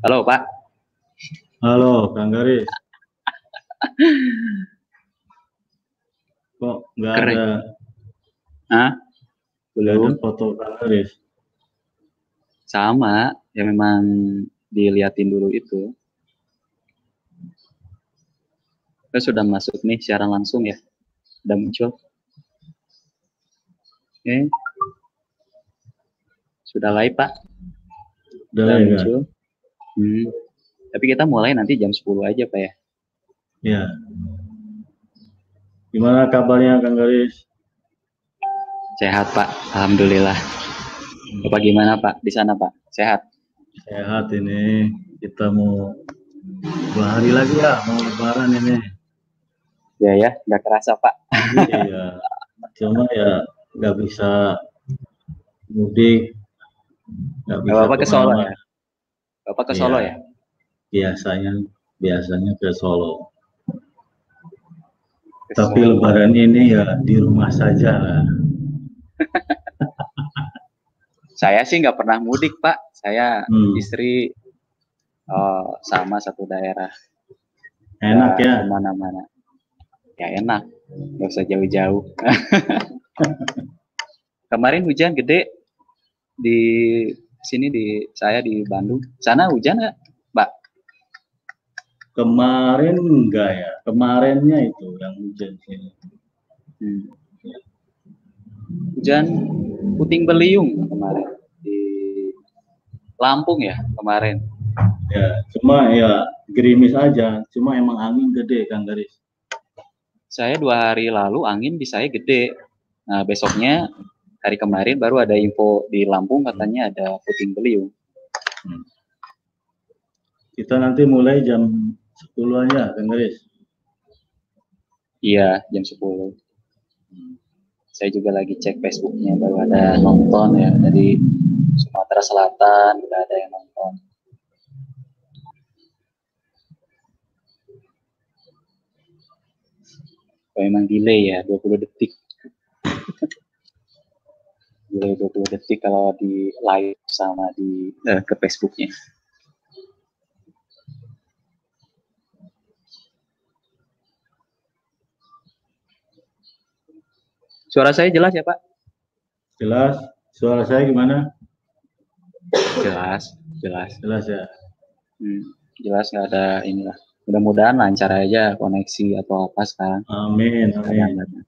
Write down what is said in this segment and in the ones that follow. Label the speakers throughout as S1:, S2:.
S1: Halo Pak.
S2: Halo Kang Garis. Kok nggak ada
S1: Hah?
S2: ada
S1: Belum.
S2: foto Kang Garis?
S1: Sama. Ya memang diliatin dulu itu. Kita sudah masuk nih siaran langsung ya. Udah muncul. Oke. Sudah live Pak.
S2: Udah
S1: Udah
S2: ya, Kang?
S1: muncul. Hmm. Tapi kita mulai nanti jam 10 aja Pak ya.
S2: Ya. Gimana kabarnya Kang Garis?
S1: Sehat Pak. Alhamdulillah. Bapak gimana Pak? Di sana Pak? Sehat?
S2: Sehat ini. Kita mau dua hari lagi ya mau lebaran ini.
S1: Ya ya, nggak kerasa Pak.
S2: iya. Cuma ya nggak bisa mudik. Nggak bisa
S1: Bapak ke Solo ya? Bapak ke
S2: Iya.
S1: Solo ya?
S2: Biasanya biasanya ke Solo.
S1: Ke
S2: Tapi
S1: Solo.
S2: lebaran ini ya di rumah saja lah.
S1: Saya sih nggak pernah mudik Pak. Saya
S2: Hmm.
S1: istri oh, sama satu daerah.
S2: Enak ya.
S1: Ke mana-mana. Ya enak. Nggak usah jauh-jauh. Kemarin hujan gede di sini di saya di Bandung. Sana hujan nggak, Mbak?
S2: Kemarin enggak ya. Kemarinnya itu yang hujan sini.
S1: Hmm. Hujan puting beliung kemarin di Lampung ya kemarin.
S2: Ya, cuma ya gerimis aja. Cuma emang angin gede Kang Garis.
S1: Saya dua hari lalu angin di saya gede. Nah besoknya hari kemarin baru ada info di Lampung katanya ada puting beliung.
S2: Kita nanti mulai jam 10 aja Kang Garis.
S1: Iya jam 10. Saya juga lagi cek Facebooknya baru ada nonton ya dari Sumatera Selatan udah ada yang nonton. Oh, emang delay ya 20 detik. Delay 20 detik kalau di live sama di eh, ke Facebooknya. Suara saya jelas ya Pak?
S2: Jelas? Suara saya gimana?
S1: Jelas, jelas.
S2: Jelas ya.
S1: Hmm, jelas nggak ada inilah. Mudah-mudahan lancar aja koneksi atau apa sekarang.
S2: Amin, amin.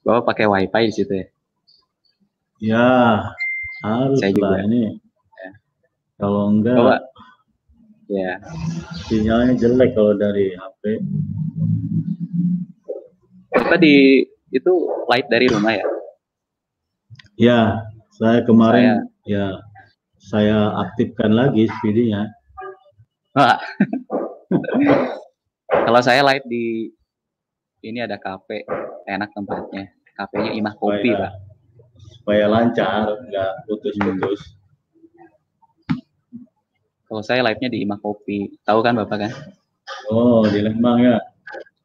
S1: Bapak pakai wifi di situ ya?
S2: Ya, harus
S1: Saya juga.
S2: lah ini.
S1: Ya.
S2: Kalau enggak,
S1: Bapak, ya
S2: sinyalnya jelek kalau dari HP.
S1: Bapak di itu light dari rumah ya?
S2: Ya, saya kemarin ya saya aktifkan lagi speednya.
S1: Wah. Kalau saya light di ini ada kafe, enak tempatnya. Kafenya Imah Kopi,
S2: Supaya-
S1: Pak.
S2: Supaya lancar, enggak putus-putus.
S1: Kalau saya live-nya di Imah Kopi. Tahu kan Bapak kan?
S2: Oh, di Lembang ya.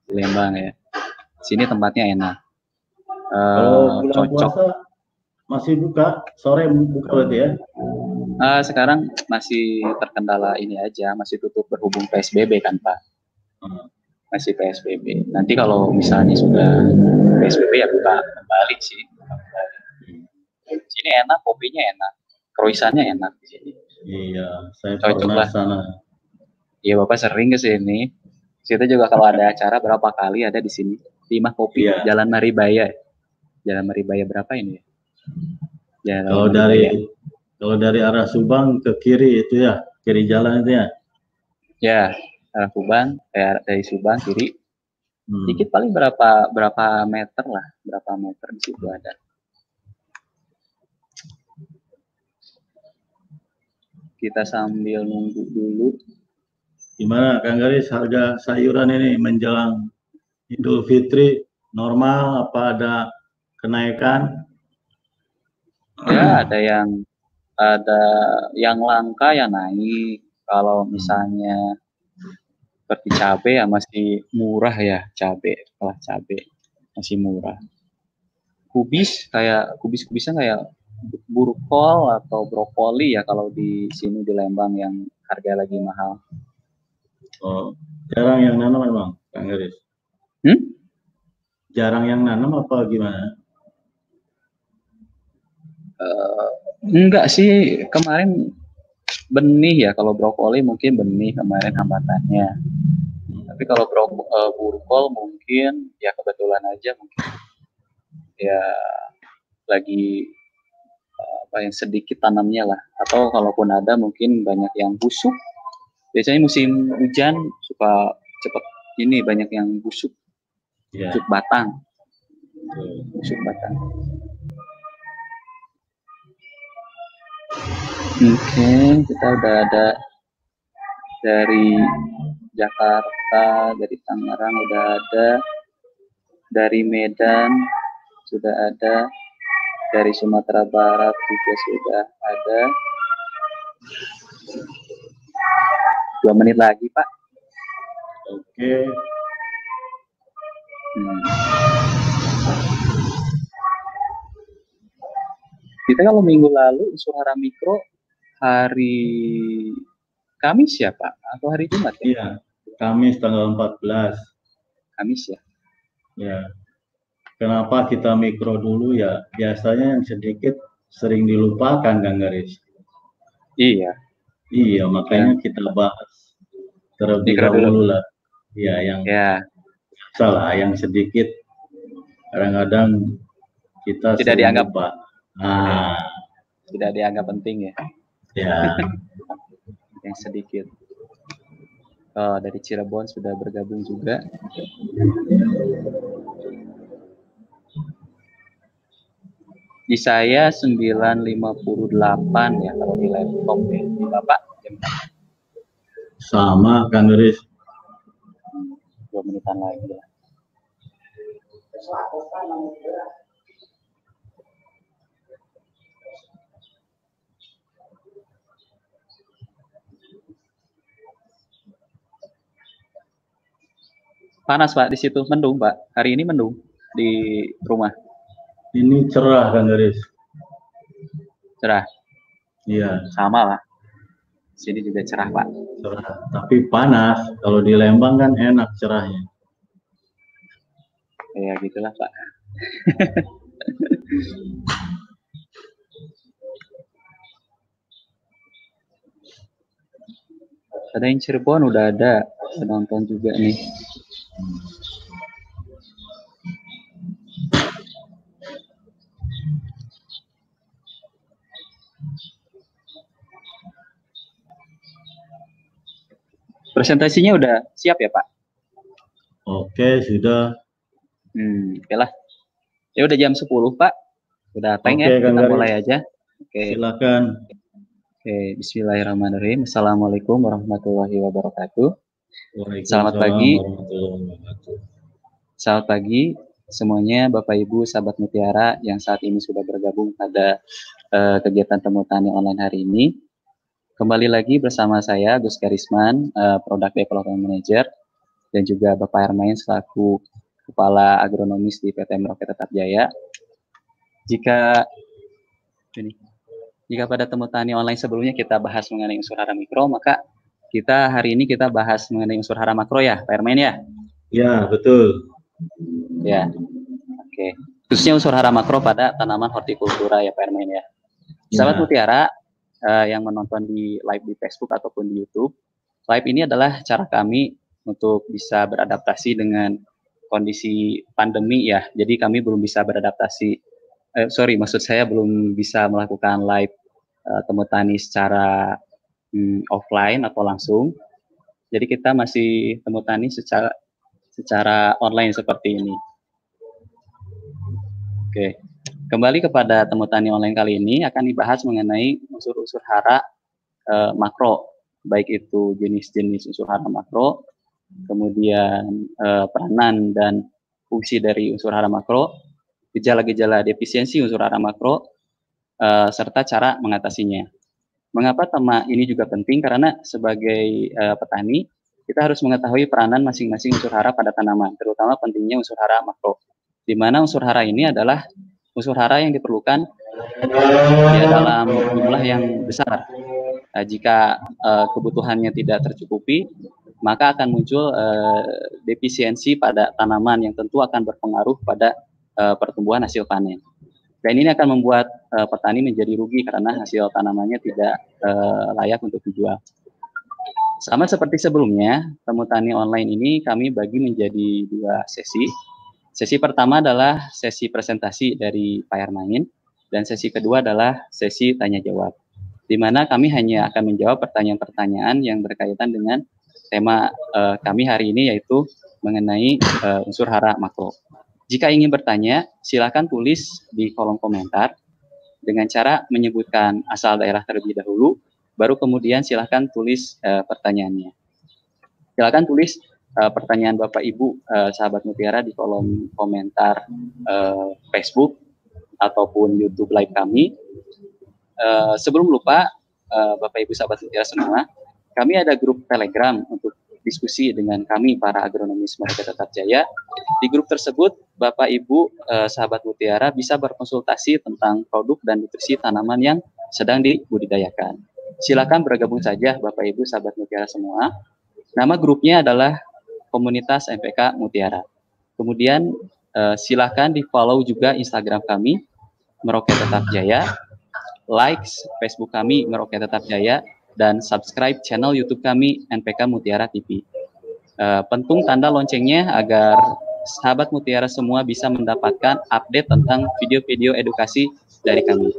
S1: Di Lembang ya. Sini tempatnya enak. Eh,
S2: Kalau bulan
S1: cocok.
S2: puasa masih buka, sore buka berarti ya?
S1: Eh, sekarang masih terkendala ini aja, masih tutup berhubung PSBB kan Pak.
S2: Hmm.
S1: Masih PSBB. Nanti kalau misalnya sudah PSBB ya buka kembali sih. Sini enak, kopinya enak, croissantnya enak di sini.
S2: Iya, saya
S1: Cocok
S2: pernah
S1: lah.
S2: sana.
S1: Iya bapak sering ke sini. Situ juga kalau ada acara berapa kali ada di sini. Di Imah Kopi,
S2: Iya.
S1: Jalan Maribaya. Jalan Maribaya berapa ini? ya? Jalan
S2: Kalau
S1: Maribaya.
S2: dari kalau dari arah Subang ke kiri itu ya, kiri jalan itu ya.
S1: ya arah Subang, eh, dari Subang kiri.
S2: Hmm.
S1: Dikit paling berapa berapa meter lah, berapa meter di situ ada. Kita sambil nunggu dulu.
S2: Gimana Kang Garis harga sayuran ini menjelang Idul Fitri normal apa ada kenaikan?
S1: Ya ada yang ada yang langka ya naik. Kalau misalnya seperti cabe ya masih murah ya cabe, kalau cabe masih murah. Kubis kayak kubis-kubisnya kayak burkol atau brokoli ya kalau di sini di Lembang yang harga lagi mahal.
S2: Oh, jarang yang nanam memang, Kang Garis. Hmm? Jarang yang nanam apa gimana?
S1: Uh, enggak sih, kemarin benih ya kalau brokoli mungkin benih kemarin hambatannya. Tapi kalau bro, uh, burkol mungkin ya kebetulan aja mungkin ya lagi apa yang sedikit tanamnya lah. Atau kalaupun ada mungkin banyak yang busuk. Biasanya musim hujan suka cepat ini banyak yang busuk. Yeah. busuk batang. Busuk batang. Oke okay, kita udah ada dari Jakarta dari Tangerang udah ada dari Medan sudah ada dari Sumatera Barat juga sudah ada. Dua menit lagi, Pak.
S2: Oke. Hmm.
S1: Kita kalau minggu lalu Suara Mikro hari Kamis ya, Pak? Atau hari Jumat
S2: ya? Iya, Kamis tanggal 14.
S1: Kamis ya?
S2: Ya. Kenapa kita mikro dulu ya? Biasanya yang sedikit sering dilupakan Kang Garis.
S1: Iya.
S2: Iya, makanya ya. kita bahas terlebih dahulu lah. Iya, yang
S1: ya.
S2: salah, yang sedikit kadang-kadang kita
S1: tidak dianggap
S2: pak. Nah,
S1: tidak dianggap penting ya.
S2: Ya.
S1: yang sedikit. Oh, dari Cirebon sudah bergabung juga. Di saya 958 ya kalau di laptop ya. Di Bapak jam
S2: Sama kan Riz.
S1: Dua menitan lagi ya. Panas Pak di situ, mendung Pak. Hari ini mendung di rumah.
S2: Ini cerah kan Garis?
S1: Cerah.
S2: Iya.
S1: Sama lah. Sini juga cerah Pak.
S2: Cerah. Tapi panas. Kalau di Lembang kan enak cerahnya.
S1: Ya gitulah Pak. ada yang Cirebon udah ada penonton juga nih. Presentasinya udah siap ya Pak?
S2: Oke, sudah.
S1: Hmm, oke lah. Ya udah jam 10 Pak. Udah teng ya, kita mulai aja.
S2: Oke. Silakan.
S1: Oke, bismillahirrahmanirrahim. Assalamualaikum warahmatullahi wabarakatuh. Selamat pagi. Selamat pagi semuanya Bapak Ibu sahabat Mutiara yang saat ini sudah bergabung pada uh, kegiatan temu tani online hari ini. Kembali lagi bersama saya Gus Karisman, uh, Product Development Manager, dan juga Bapak Hermain selaku Kepala Agronomis di PT Merauke Tetap Jaya. Jika ini, jika pada temu tani online sebelumnya kita bahas mengenai unsur hara mikro, maka kita hari ini kita bahas mengenai unsur hara makro ya, Pak Hermain ya?
S2: Ya, betul.
S1: Ya, oke. Okay. Khususnya unsur hara makro pada tanaman hortikultura ya, Pak Hermain ya. Sahabat ya. Mutiara, uh, yang menonton di live di Facebook ataupun di YouTube. Live ini adalah cara kami untuk bisa beradaptasi dengan kondisi pandemi ya. Jadi kami belum bisa beradaptasi. Eh, sorry, maksud saya belum bisa melakukan live uh, temu tani secara um, offline atau langsung. Jadi kita masih temu tani secara secara online seperti ini. Oke. Okay. Kembali kepada temu tani online kali ini akan dibahas mengenai unsur-unsur hara e, makro, baik itu jenis-jenis unsur hara makro, kemudian e, peranan dan fungsi dari unsur hara makro, gejala-gejala defisiensi unsur hara makro, e, serta cara mengatasinya. Mengapa tema ini juga penting? Karena sebagai e, petani, kita harus mengetahui peranan masing-masing unsur hara pada tanaman, terutama pentingnya unsur hara makro. Di mana unsur hara ini adalah unsur hara yang diperlukan ya dalam jumlah yang besar. Uh, jika uh, kebutuhannya tidak tercukupi, maka akan muncul uh, defisiensi pada tanaman yang tentu akan berpengaruh pada uh, pertumbuhan hasil panen. Dan ini akan membuat uh, petani menjadi rugi karena hasil tanamannya tidak uh, layak untuk dijual. Sama seperti sebelumnya, temu tani online ini kami bagi menjadi dua sesi. Sesi pertama adalah sesi presentasi dari Pak Hermain, dan sesi kedua adalah sesi tanya jawab, di mana kami hanya akan menjawab pertanyaan-pertanyaan yang berkaitan dengan tema uh, kami hari ini yaitu mengenai uh, unsur hara makro. Jika ingin bertanya, silakan tulis di kolom komentar dengan cara menyebutkan asal daerah terlebih dahulu baru kemudian silahkan tulis uh, pertanyaannya. Silahkan tulis uh, pertanyaan Bapak Ibu uh, sahabat Mutiara di kolom komentar uh, Facebook ataupun YouTube live kami. Uh, sebelum lupa, uh, Bapak Ibu sahabat Mutiara semua, kami ada grup Telegram untuk diskusi dengan kami para agronomis Mereka Tetap Jaya. Di grup tersebut, Bapak Ibu eh, sahabat Mutiara bisa berkonsultasi tentang produk dan nutrisi tanaman yang sedang dibudidayakan. Silakan bergabung saja Bapak Ibu sahabat Mutiara semua. Nama grupnya adalah Komunitas MPK Mutiara. Kemudian uh, silakan di follow juga Instagram kami Meroket Tetap Jaya, likes Facebook kami Meroket Tetap Jaya, dan subscribe channel YouTube kami NPK Mutiara TV. Eh, pentung tanda loncengnya agar sahabat Mutiara semua bisa mendapatkan update tentang video-video edukasi dari kami.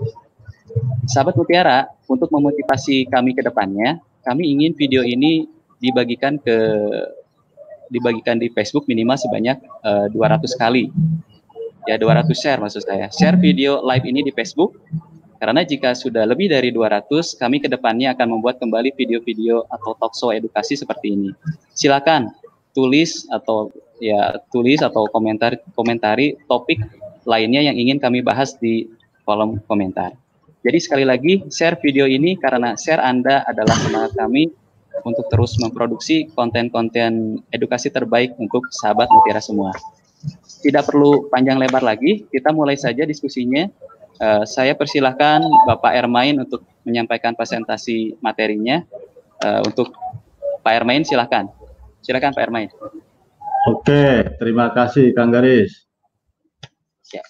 S1: Sahabat Mutiara, untuk memotivasi kami ke depannya, kami ingin video ini dibagikan ke dibagikan di Facebook minimal sebanyak uh, eh, 200 kali. Ya 200 share maksud saya. Share video live ini di Facebook karena jika sudah lebih dari 200, kami ke depannya akan membuat kembali video-video atau talkshow edukasi seperti ini. Silakan tulis atau ya tulis atau komentar komentari topik lainnya yang ingin kami bahas di kolom komentar. Jadi sekali lagi share video ini karena share Anda adalah semangat kami untuk terus memproduksi konten-konten edukasi terbaik untuk sahabat mutiara semua. Tidak perlu panjang lebar lagi, kita mulai saja diskusinya. Uh, saya persilahkan Bapak Ermain untuk menyampaikan presentasi materinya. Uh, untuk Pak Ermain silahkan. Silahkan Pak Ermain.
S2: Oke, terima kasih Kang Garis. Ya.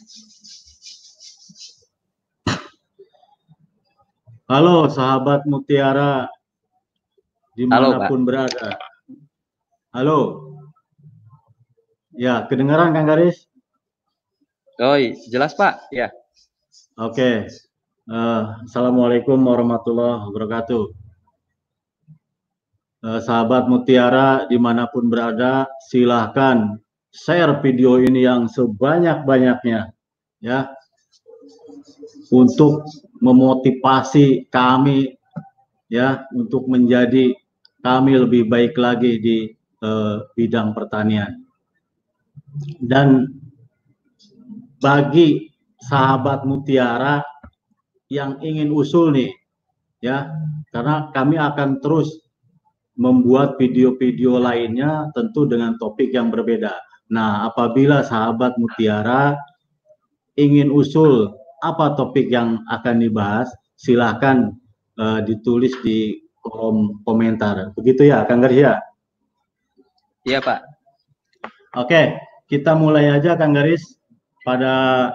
S2: Halo sahabat Mutiara di mana pun Halo, berada. Halo. Ya, kedengaran Kang Garis?
S1: Oh, jelas Pak. Ya.
S2: Oke. Uh, Assalamualaikum warahmatullahi wabarakatuh. Uh, sahabat Mutiara di mana pun berada, silahkan share video ini yang sebanyak-banyaknya ya untuk memotivasi kami ya untuk menjadi kami lebih baik lagi di uh, bidang pertanian. Dan bagi sahabat Mutiara yang ingin usul nih ya, karena kami akan terus membuat video-video lainnya tentu dengan topik yang berbeda. Nah, apabila sahabat Mutiara ingin usul apa topik yang akan dibahas, silahkan uh, ditulis di kolom komentar. Begitu ya, Kang Garis ya?
S1: Iya, Pak.
S2: Oke, kita mulai aja Kang Garis pada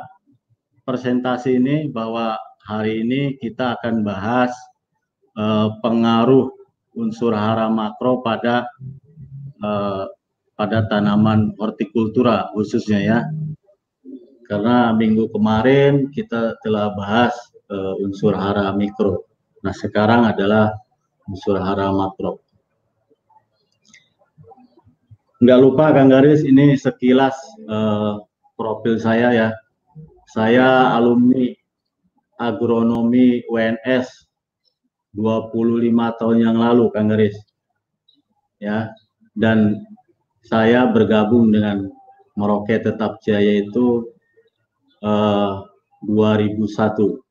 S2: presentasi ini bahwa hari ini kita akan bahas uh, pengaruh unsur hara makro pada uh, pada tanaman hortikultura khususnya ya karena minggu kemarin kita telah bahas uh, unsur hara mikro. Nah, sekarang adalah unsur hara makro. Enggak lupa Kang Garis, ini sekilas uh, profil saya ya. Saya alumni agronomi UNS 25 tahun yang lalu Kang Garis. Ya, dan saya bergabung dengan Merauke Tetap Jaya itu uh, 2001.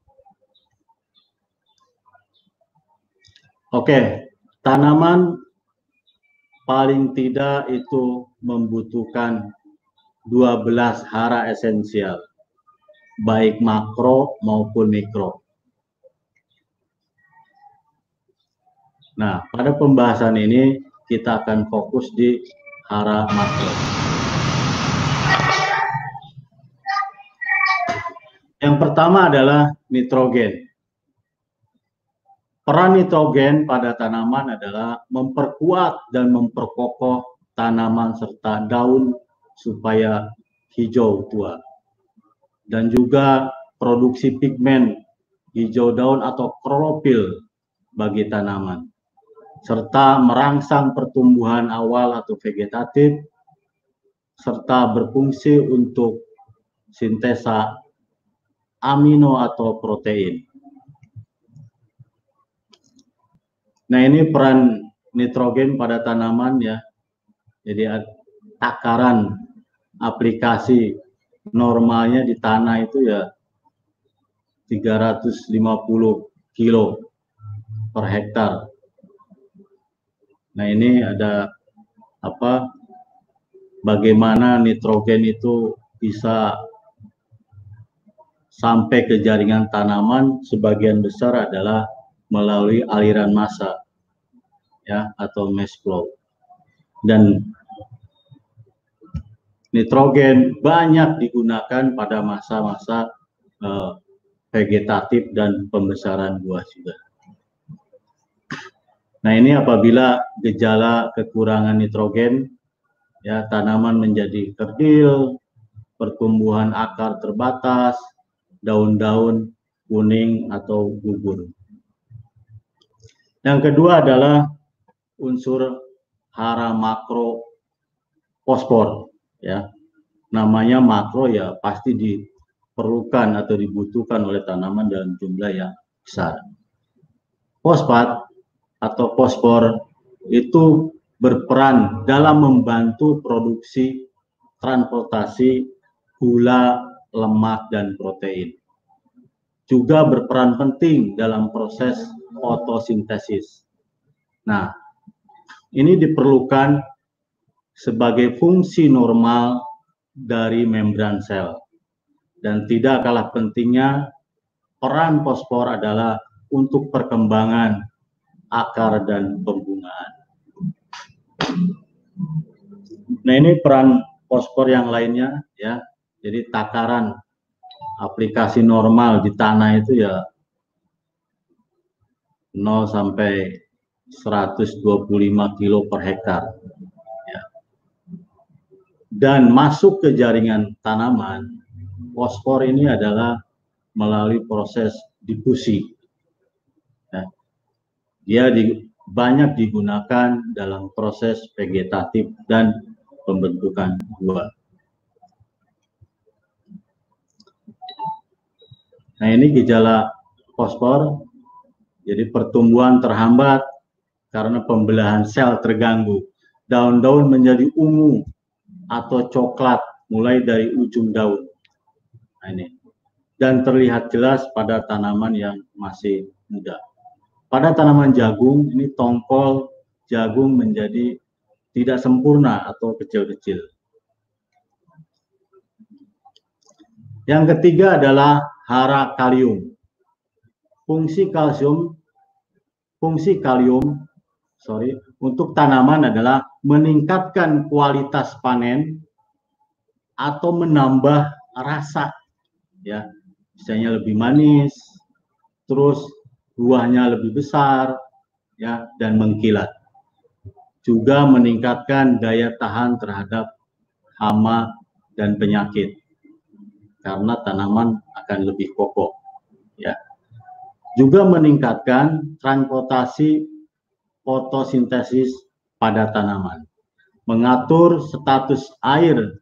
S2: Oke, tanaman paling tidak itu membutuhkan 12 hara esensial. baik makro maupun mikro. Nah, pada pembahasan ini kita akan fokus di arah makro. Yang pertama adalah nitrogen. Peran nitrogen pada tanaman adalah memperkuat dan memperkokoh tanaman serta daun supaya hijau tua. Dan juga produksi pigmen hijau daun atau klorofil bagi tanaman serta merangsang pertumbuhan awal atau vegetatif, serta berfungsi untuk sintesa amino atau protein. Nah ini peran nitrogen pada tanaman ya. Jadi takaran aplikasi normalnya di tanah itu ya 350 kilo per hektar Nah, ini ada apa bagaimana nitrogen itu bisa sampai ke jaringan tanaman sebagian besar adalah melalui aliran massa ya atau mass flow. Dan nitrogen banyak digunakan pada masa-masa eh, vegetatif dan pembesaran buah juga. Nah, ini apabila gejala kekurangan nitrogen, ya tanaman menjadi kerdil, pertumbuhan akar terbatas, daun-daun kuning atau gugur. Yang kedua adalah unsur hara makro fosfor, ya. Namanya makro ya pasti diperlukan atau dibutuhkan oleh tanaman dalam jumlah yang besar. Fosfat atau fosfor itu berperan dalam membantu produksi transportasi gula, lemak, dan protein. Juga berperan penting dalam proses fotosintesis. Nah, ini diperlukan sebagai fungsi normal dari membran sel. Dan tidak kalah pentingnya, peran fosfor adalah untuk perkembangan akar dan pembungaan. Nah ini peran fosfor yang lainnya ya. Jadi takaran aplikasi normal di tanah itu ya 0 sampai 125 kilo per hektar. Ya. Dan masuk ke jaringan tanaman, fosfor ini adalah melalui proses difusi dia di, banyak digunakan dalam proses vegetatif dan pembentukan buah. Nah ini gejala fosfor, jadi pertumbuhan terhambat karena pembelahan sel terganggu. Daun-daun menjadi ungu atau coklat mulai dari ujung daun. Nah ini. Dan terlihat jelas pada tanaman yang masih muda. Pada tanaman jagung, ini tongkol jagung menjadi tidak sempurna atau kecil-kecil. Yang ketiga adalah hara kalium. Fungsi kalsium, fungsi kalium, sorry, untuk tanaman adalah meningkatkan kualitas panen atau menambah rasa, ya, misalnya lebih manis, terus buahnya lebih besar ya dan mengkilat. Juga meningkatkan daya tahan terhadap hama dan penyakit karena tanaman akan lebih kokoh ya. Juga meningkatkan transportasi fotosintesis pada tanaman. Mengatur status air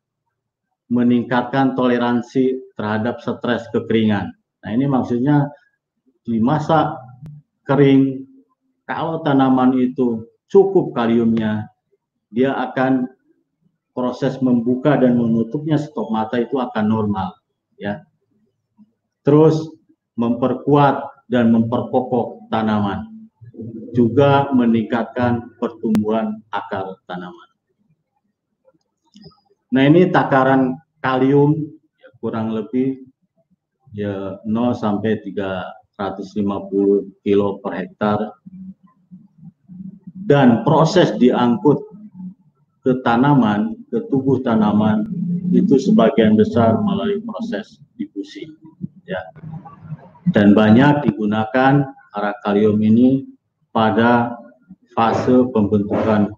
S2: meningkatkan toleransi terhadap stres kekeringan. Nah, ini maksudnya di masa kering, kalau tanaman itu cukup kaliumnya, dia akan proses membuka dan menutupnya stomata itu akan normal, ya. Terus memperkuat dan memperkokoh tanaman, juga meningkatkan pertumbuhan akar tanaman. Nah ini takaran kalium ya, kurang lebih ya 0 sampai 350 kilo per hektar dan proses diangkut ke tanaman, ke tubuh tanaman itu sebagian besar melalui proses difusi ya. Dan banyak digunakan arakalium ini pada fase pembentukan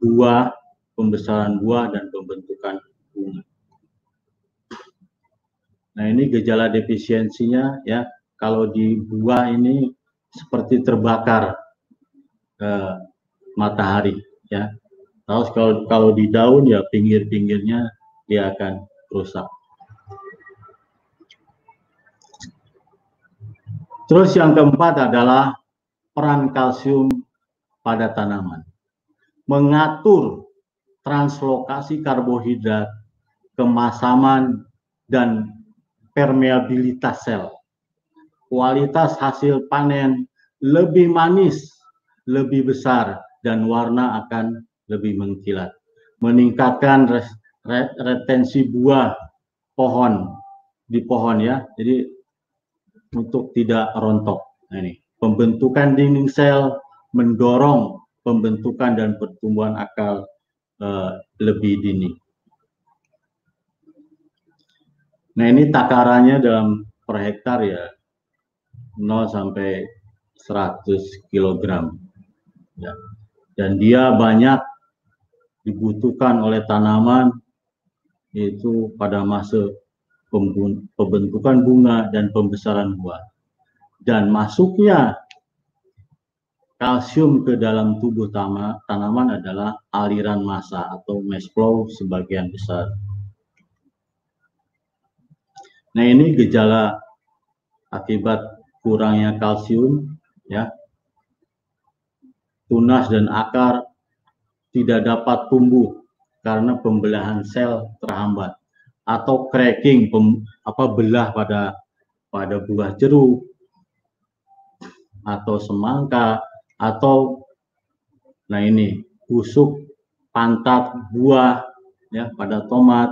S2: buah, pembesaran buah dan pembentukan bunga. Nah, ini gejala defisiensinya ya. Kalau di buah ini seperti terbakar eh, matahari ya. Terus kalau kalau di daun ya pinggir-pinggirnya dia akan rusak. Terus yang keempat adalah peran kalsium pada tanaman. Mengatur translokasi karbohidrat, kemasaman, dan permeabilitas sel. Kualitas hasil panen lebih manis, lebih besar, dan warna akan lebih mengkilat. Meningkatkan retensi buah pohon di pohon ya. Jadi untuk tidak rontok. Nah, ini pembentukan dinding sel mendorong pembentukan dan pertumbuhan akal uh, lebih dini. Nah ini takarannya dalam per hektar ya 0 sampai 100 kg. Ya. Dan dia banyak dibutuhkan oleh tanaman yaitu pada masa pembentukan bunga dan pembesaran buah. Dan masuknya kalsium ke dalam tubuh tanaman adalah aliran massa atau mass flow sebagian besar Nah, ini gejala akibat kurangnya kalsium ya. Tunas dan akar tidak dapat tumbuh karena pembelahan sel terhambat atau cracking pem, apa belah pada pada buah jeruk atau semangka atau nah ini busuk pantat buah ya pada tomat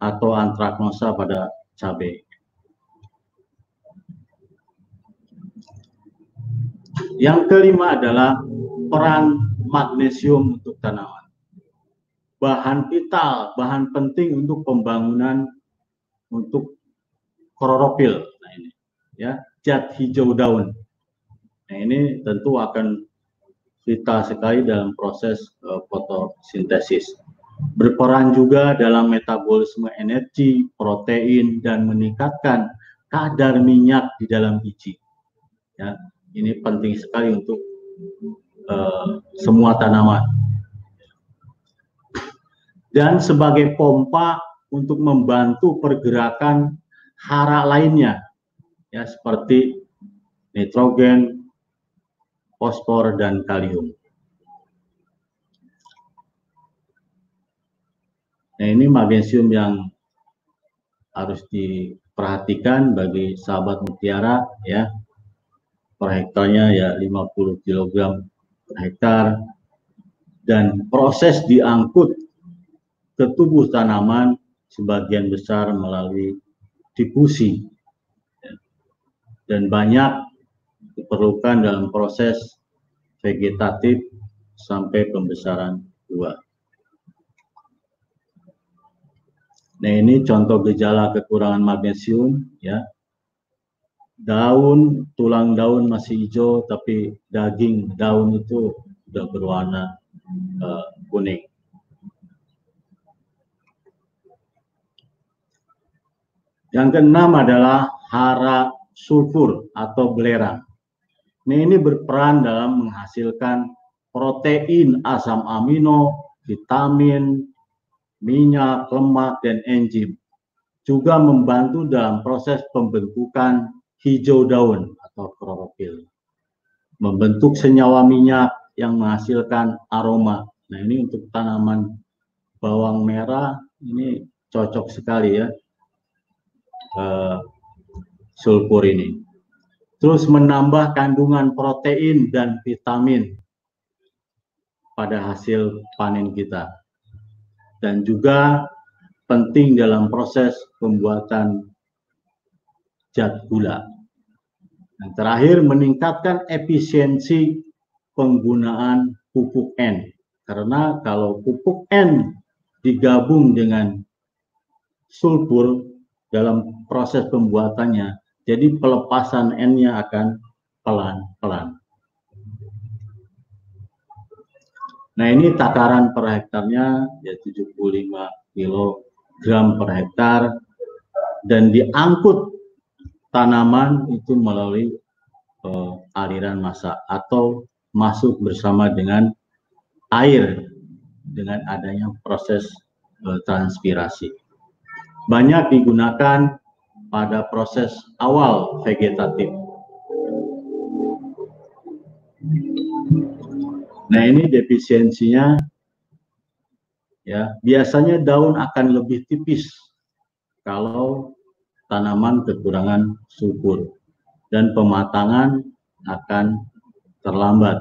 S2: atau antraknosa pada cabai. Yang kelima adalah peran magnesium untuk tanaman. Bahan vital, bahan penting untuk pembangunan untuk klorofil. Nah ini ya, zat hijau daun. Nah ini tentu akan vital sekali dalam proses uh, fotosintesis berperan juga dalam metabolisme energi, protein, dan meningkatkan kadar minyak di dalam biji. Ya, ini penting sekali untuk uh, semua tanaman. Dan sebagai pompa untuk membantu pergerakan hara lainnya, ya seperti nitrogen, fosfor, dan kalium. Nah ini magnesium yang harus diperhatikan bagi sahabat mutiara ya. Per hektarnya ya 50 kg per hektar dan proses diangkut ke tubuh tanaman sebagian besar melalui difusi dan banyak diperlukan dalam proses vegetatif sampai pembesaran buah. Nah ini contoh gejala kekurangan magnesium ya. Daun, tulang daun masih hijau tapi daging daun itu sudah berwarna uh, kuning. Yang keenam adalah hara sulfur atau belerang. Nah, ini berperan dalam menghasilkan protein asam amino, vitamin, minyak, lemak, dan enzim. Juga membantu dalam proses pembentukan hijau daun atau klorofil. Membentuk senyawa minyak yang menghasilkan aroma. Nah ini untuk tanaman bawang merah ini cocok sekali ya uh, sulfur ini. Terus menambah kandungan protein dan vitamin pada hasil panen kita dan juga penting dalam proses pembuatan zat gula. Yang terakhir meningkatkan efisiensi penggunaan pupuk N. Karena kalau pupuk N digabung dengan sulfur dalam proses pembuatannya, jadi pelepasan N-nya akan pelan-pelan. Nah ini takaran per hektarnya ya 75 kg per hektar dan diangkut tanaman itu melalui uh, aliran massa atau masuk bersama dengan air dengan adanya proses uh, transpirasi. Banyak digunakan pada proses awal vegetatif. Nah, ini defisiensinya ya, biasanya daun akan lebih tipis kalau tanaman kekurangan subur dan pematangan akan terlambat.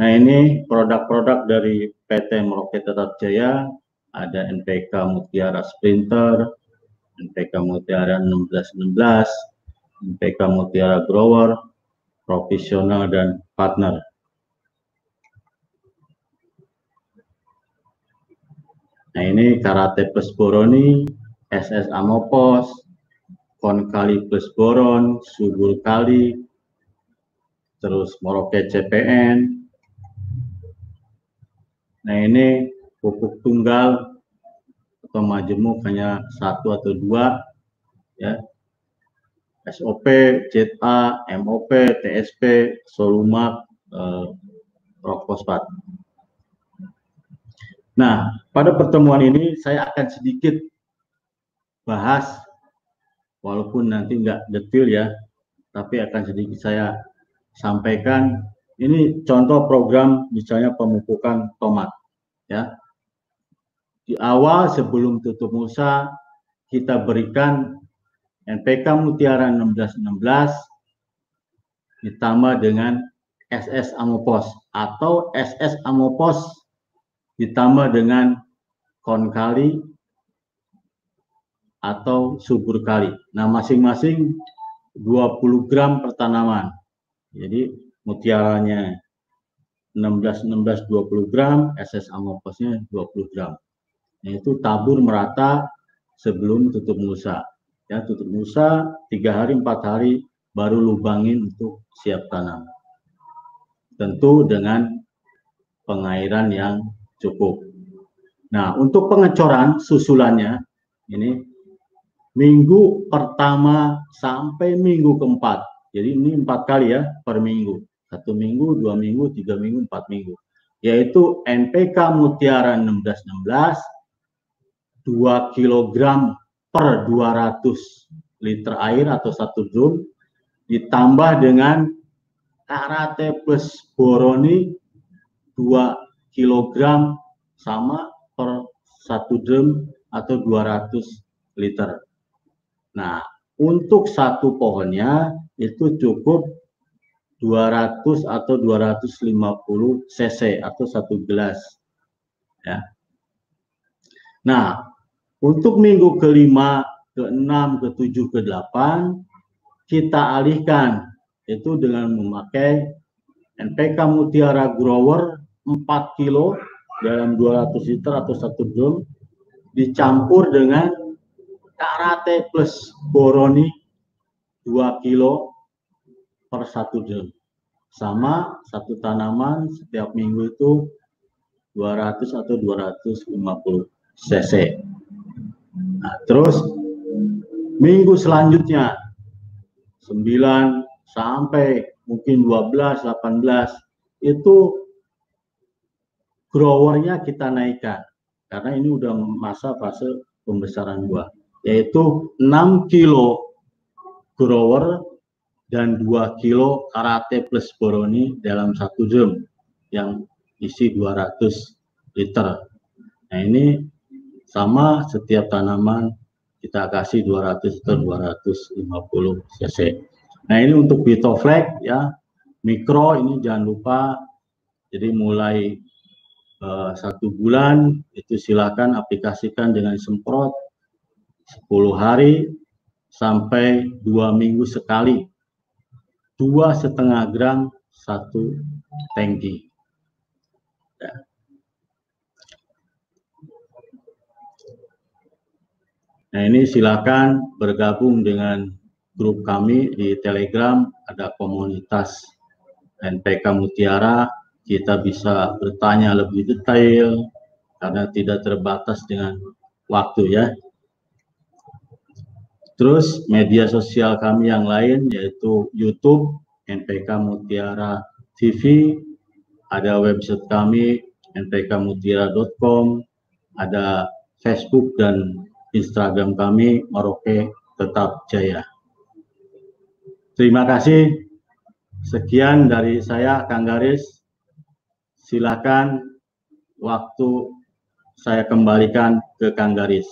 S2: Nah ini produk-produk dari PT Merauke Tetap Jaya, ada NPK Mutiara Sprinter, NPK Mutiara 1616, NPK Mutiara Grower, Profesional dan Partner. Nah ini Karate Plus Boroni, SS Amopos, Konkali Plus Boron, Subur Kali, terus Moroke CPN. Nah ini pupuk tunggal atau majemuk hanya satu atau dua, ya. SOP, ZA, MOP, TSP, Solumak, eh, Rock Fosfat. Nah, pada pertemuan ini saya akan sedikit bahas, walaupun nanti nggak detail ya, tapi akan sedikit saya sampaikan. Ini contoh program misalnya pemupukan tomat, ya. Di awal sebelum tutup musa kita berikan NPK Mutiara 1616 ditambah dengan SS Amopos atau SS Amopos ditambah dengan konkali atau subur kali. Nah, masing-masing 20 gram per tanaman. Jadi mutiaranya 16 16 20 gram, SS amoposnya 20 gram. Nah, itu tabur merata sebelum tutup musa. Ya, tutup musa tiga hari empat hari baru lubangin untuk siap tanam. Tentu dengan pengairan yang cukup. Nah, untuk pengecoran susulannya ini minggu pertama sampai minggu keempat. Jadi ini empat kali ya per minggu. Satu minggu, dua minggu, tiga minggu, empat minggu. Yaitu NPK Mutiara 1616 2 kg per 200 liter air atau satu drum ditambah dengan karate plus boroni 2 kilogram sama per satu drum atau 200 liter. Nah, untuk satu pohonnya itu cukup 200 atau 250 cc atau satu gelas. Ya. Nah, untuk minggu kelima, keenam, ketujuh, kedelapan kita alihkan itu dengan memakai NPK Mutiara Grower 4 kilo dalam 200 liter atau satu drum dicampur dengan karate plus boroni 2 kilo per satu drum. Sama satu tanaman setiap minggu itu 200 atau 250 cc. Nah, terus minggu selanjutnya 9 sampai mungkin 12, 18 itu growernya kita naikkan karena ini udah masa fase pembesaran buah yaitu 6 kilo grower dan 2 kilo karate plus boroni dalam satu drum yang isi 200 liter. Nah ini sama setiap tanaman kita kasih 200 atau 250 cc. Nah ini untuk Bitoflex ya mikro ini jangan lupa jadi mulai uh, satu bulan itu silakan aplikasikan dengan semprot 10 hari sampai dua minggu sekali dua setengah gram satu tangki. Nah ini silakan bergabung dengan grup kami di Telegram, ada komunitas NPK Mutiara, kita bisa bertanya lebih detail karena tidak terbatas dengan waktu ya. Terus media sosial kami yang lain yaitu YouTube NPK Mutiara TV, ada website kami npkmutiara.com, ada Facebook dan Instagram kami Maroke Tetap Jaya. Terima kasih. Sekian dari saya Kang Garis. Silakan waktu saya kembalikan ke Kang Garis.